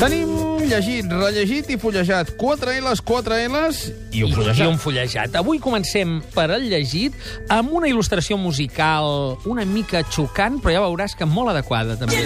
Tenim llegit, rellegit i fullejat. Quatre L's, quatre L's i un I, fullejat. I un fullejat. Avui comencem per el llegit amb una il·lustració musical una mica xocant, però ja veuràs que molt adequada, també.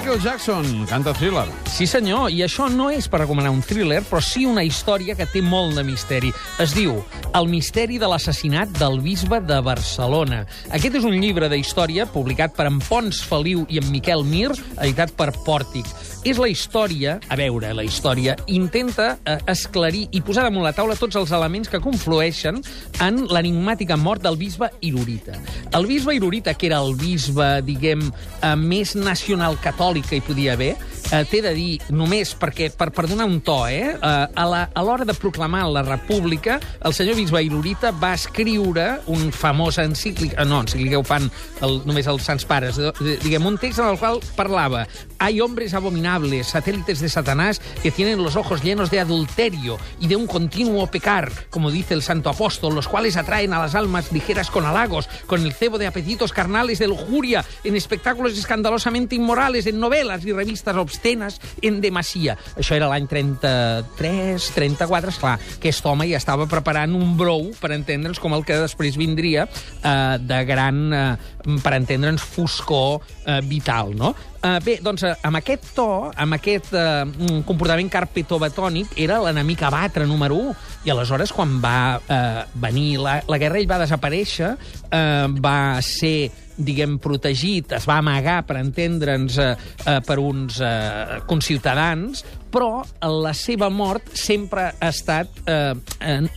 Michael Jackson, canta Thriller. Sí, senyor, i això no és per recomanar un thriller, però sí una història que té molt de misteri. Es diu El misteri de l'assassinat del bisbe de Barcelona. Aquest és un llibre de història publicat per en Pons Feliu i en Miquel Mir, editat per Pòrtic. És la història, a veure, la història, intenta eh, esclarir i posar damunt la taula tots els elements que conflueixen en l'enigmàtica mort del bisbe Irurita. El bisbe Irurita, que era el bisbe, diguem, eh, més nacional catòlic que hi podia haver, eh, t'he de dir, només perquè, per, per donar un to, eh, eh, a l'hora de proclamar la república, el senyor bisbe Irurita va escriure un famós encíclic, eh, no, encíclica ho fan el, només els sants pares, diguem, un text en el qual parlava hay hombres abominables, satélites de Satanás, que tienen los ojos llenos de adulterio y de un continuo pecar, como dice el santo apóstol, los cuales atraen a las almas ligeras con halagos, con el cebo de apetitos carnales de lujuria, en espectáculos escandalosamente inmorales, en novelas y revistas obscenas en demasía. Això era l'any 33, 34, esclar, aquest home ja estava preparant un brou, per entendre'ns, com el que després vindria eh, de gran, eh, per entendre'ns, foscor eh, vital, no? Uh, bé, doncs, eh, amb aquest to, amb aquest uh, comportament carpetobatònic, era l'enemic a batre número 1. I aleshores, quan va uh, venir la, la guerra, ell va desaparèixer, uh, va ser diguem, protegit, es va amagar, per entendre'ns, eh, per uns eh, conciutadans, però la seva mort sempre ha estat eh,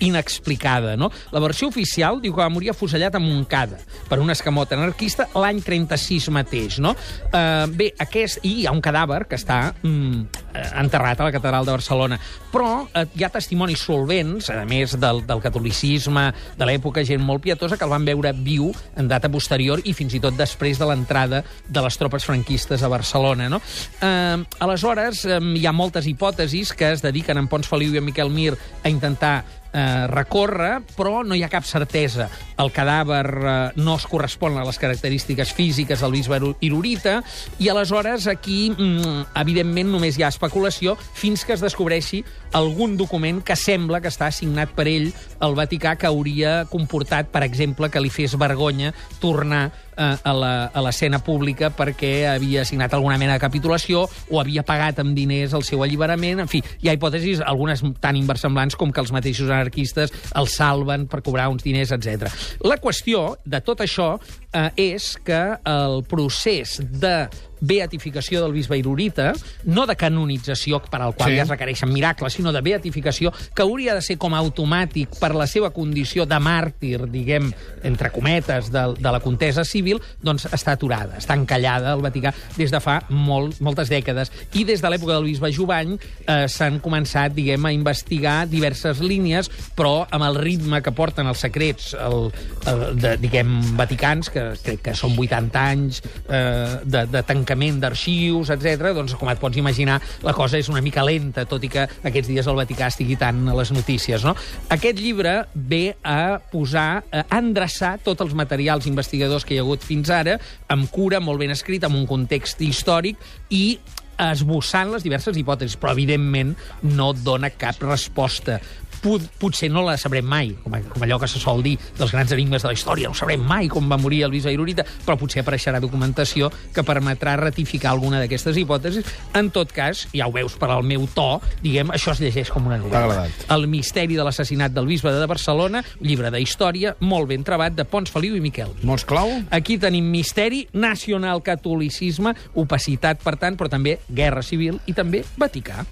inexplicada. No? La versió oficial diu que va morir afusellat a Montcada per un escamot anarquista l'any 36 mateix. No? Eh, bé, aquest... I hi ha un cadàver que està mm, enterrat a la catedral de Barcelona. Però eh, hi ha testimonis solvents, a més del, del catolicisme de l'època, gent molt pietosa, que el van veure viu en data posterior i fins i tot després de l'entrada de les tropes franquistes a Barcelona. No? Eh, aleshores, eh, hi ha moltes hipòtesis que es dediquen en Pons Feliu i en Miquel Mir a intentar eh, recórrer, però no hi ha cap certesa. El cadàver eh, no es correspon a les característiques físiques del bisbe Irurita, i aleshores aquí, mm, evidentment, només hi ha especulació fins que es descobreixi algun document que sembla que està assignat per ell al Vaticà que hauria comportat, per exemple, que li fes vergonya tornar eh, a l'escena pública perquè havia signat alguna mena de capitulació o havia pagat amb diners el seu alliberament. En fi, hi ha hipòtesis, algunes tan inversemblants com que els mateixos anarquistes el salven per cobrar uns diners, etc. La qüestió de tot això eh, és que el procés de beatificació del bisbe Irurita, no de canonització per al qual Sí. ja es requereixen miracles, sinó de beatificació, que hauria de ser com a automàtic per la seva condició de màrtir, diguem, entre cometes, de, de la contesa civil, doncs està aturada, està encallada al Vaticà des de fa molt, moltes dècades. I des de l'època del bisbe Jovany eh, s'han començat, diguem, a investigar diverses línies, però amb el ritme que porten els secrets el, el, de, diguem, vaticans, que crec que són 80 anys eh, de, de tancament d'arxius, etc. doncs, com et pots imaginar, la cosa és una mica lenta, tot i que aquests dies el Vaticà estigui tant a les notícies. No? Aquest llibre ve a posar, a endreçar tots els materials investigadors que hi ha hagut fins ara, amb cura, molt ben escrit, amb un context històric, i esbossant les diverses hipòtesis, però evidentment no dona cap resposta. Pot, potser no la sabrem mai, com, com allò que se sol dir dels grans enigmes de la història, no sabrem mai com va morir el bisbe Irurita, però potser apareixerà documentació que permetrà ratificar alguna d'aquestes hipòtesis. En tot cas, ja ho veus per al meu to, diguem, això es llegeix com una novel·la. El misteri de l'assassinat del bisbe de Barcelona, llibre d'història, molt ben trebat, de Pons Feliu i Miquel. Mots clau? Aquí tenim misteri, nacional-catolicisme, opacitat, per tant, però també guerra civil i també Vaticà.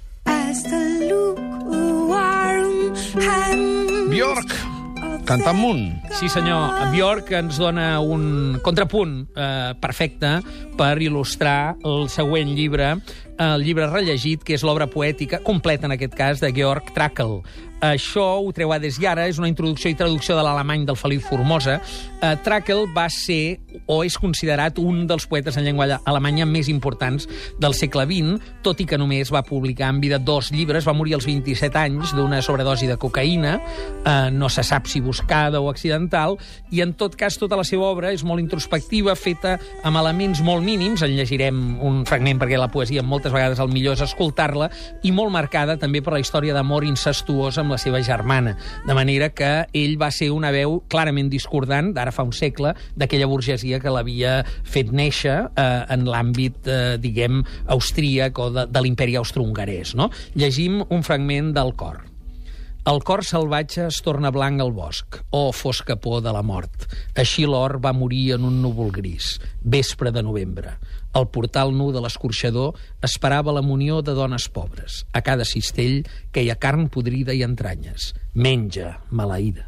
Bjork, canta amunt. Sí, senyor. Bjork ens dona un contrapunt eh, perfecte per il·lustrar el següent llibre. El llibre rellegit, que és l'obra poètica, completa en aquest cas, de Georg Trakl. Això ho treu a des i ara, és una introducció i traducció de l'alemany del Feliu Formosa. Uh, Trakl va ser, o és considerat, un dels poetes en llengua alemanya més importants del segle XX, tot i que només va publicar en vida dos llibres, va morir als 27 anys d'una sobredosi de cocaïna, uh, no se sap si buscada o accidental, i en tot cas tota la seva obra és molt introspectiva, feta amb elements molt mínims, en llegirem un fragment perquè la poesia moltes vegades el millor és escoltar-la, i molt marcada també per la història d'amor incestuós amb la seva germana. De manera que ell va ser una veu clarament discordant, d'ara fa un segle, d'aquella burgesia que l'havia fet néixer eh, en l'àmbit, eh, diguem, austríac o de, de l'imperi austro-hongarès. No? Llegim un fragment del cor. El cor salvatge es torna blanc al bosc. Oh, fosca por de la mort. Així l'or va morir en un núvol gris. Vespre de novembre. Al portal nu de l'escorxador esperava la munió de dones pobres. A cada cistell que hi ha carn podrida i entranyes. Menja, maleïda.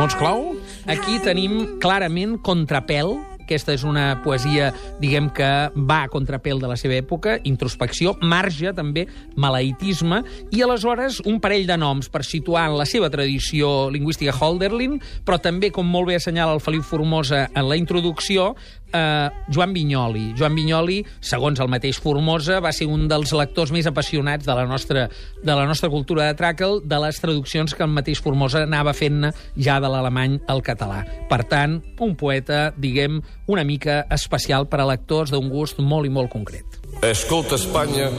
Mots clau? Aquí tenim clarament contrapèl, aquesta és una poesia, diguem que va a contrapèl de la seva època, introspecció, marge, també, maleïtisme, i aleshores un parell de noms per situar en la seva tradició lingüística Holderlin, però també, com molt bé assenyala el Feliu Formosa en la introducció, eh, Joan Vinyoli. Joan Vinyoli, segons el mateix Formosa, va ser un dels lectors més apassionats de la nostra, de la nostra cultura de Tràquel, de les traduccions que el mateix Formosa anava fent ja de l'alemany al català. Per tant, un poeta, diguem, una mica especial per a lectors d'un gust molt i molt concret. Escolta, Espanya,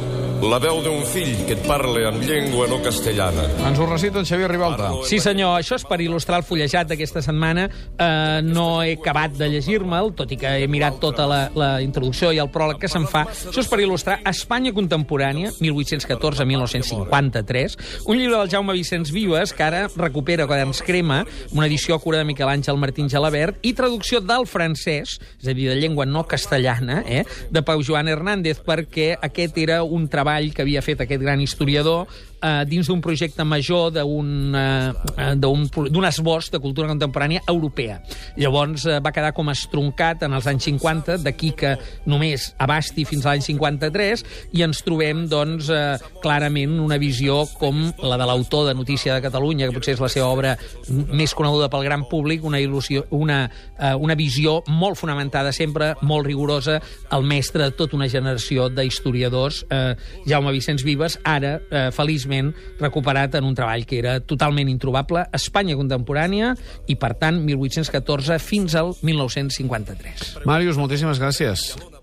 la veu d'un fill que et parla en llengua no castellana. Ens ho recita en Xavier Ribalta. Sí, senyor, això és per il·lustrar el fullejat d'aquesta setmana. Uh, no he acabat de llegir-me'l, tot i que he mirat tota la, la introducció i el pròleg que se'n fa. Això és per il·lustrar Espanya contemporània, 1814-1953, un llibre del Jaume Vicenç Vives, que ara recupera Quaderns Crema, una edició a cura de Miquel Àngel Martín Gelabert, i traducció del francès, és a dir, de llengua no castellana, eh, de Pau Joan Hernández, perquè aquest era un treball que havia fet aquest gran historiador eh, dins d'un projecte major d'un eh, d'un esbós de cultura contemporània europea. Llavors eh, va quedar com estroncat en els anys 50, d'aquí que només abasti fins a l'any 53, i ens trobem, doncs, eh, clarament una visió com la de l'autor de Notícia de Catalunya, que potser és la seva obra més coneguda pel gran públic, una, il·lusió, una, eh, una visió molt fonamentada sempre, molt rigorosa, el mestre de tota una generació d'historiadors, eh, Jaume Vicenç Vives, ara, eh, feliçment, recuperat en un treball que era totalment introbable, Espanya contemporània, i, per tant, 1814 fins al 1953. Màrius, moltíssimes gràcies.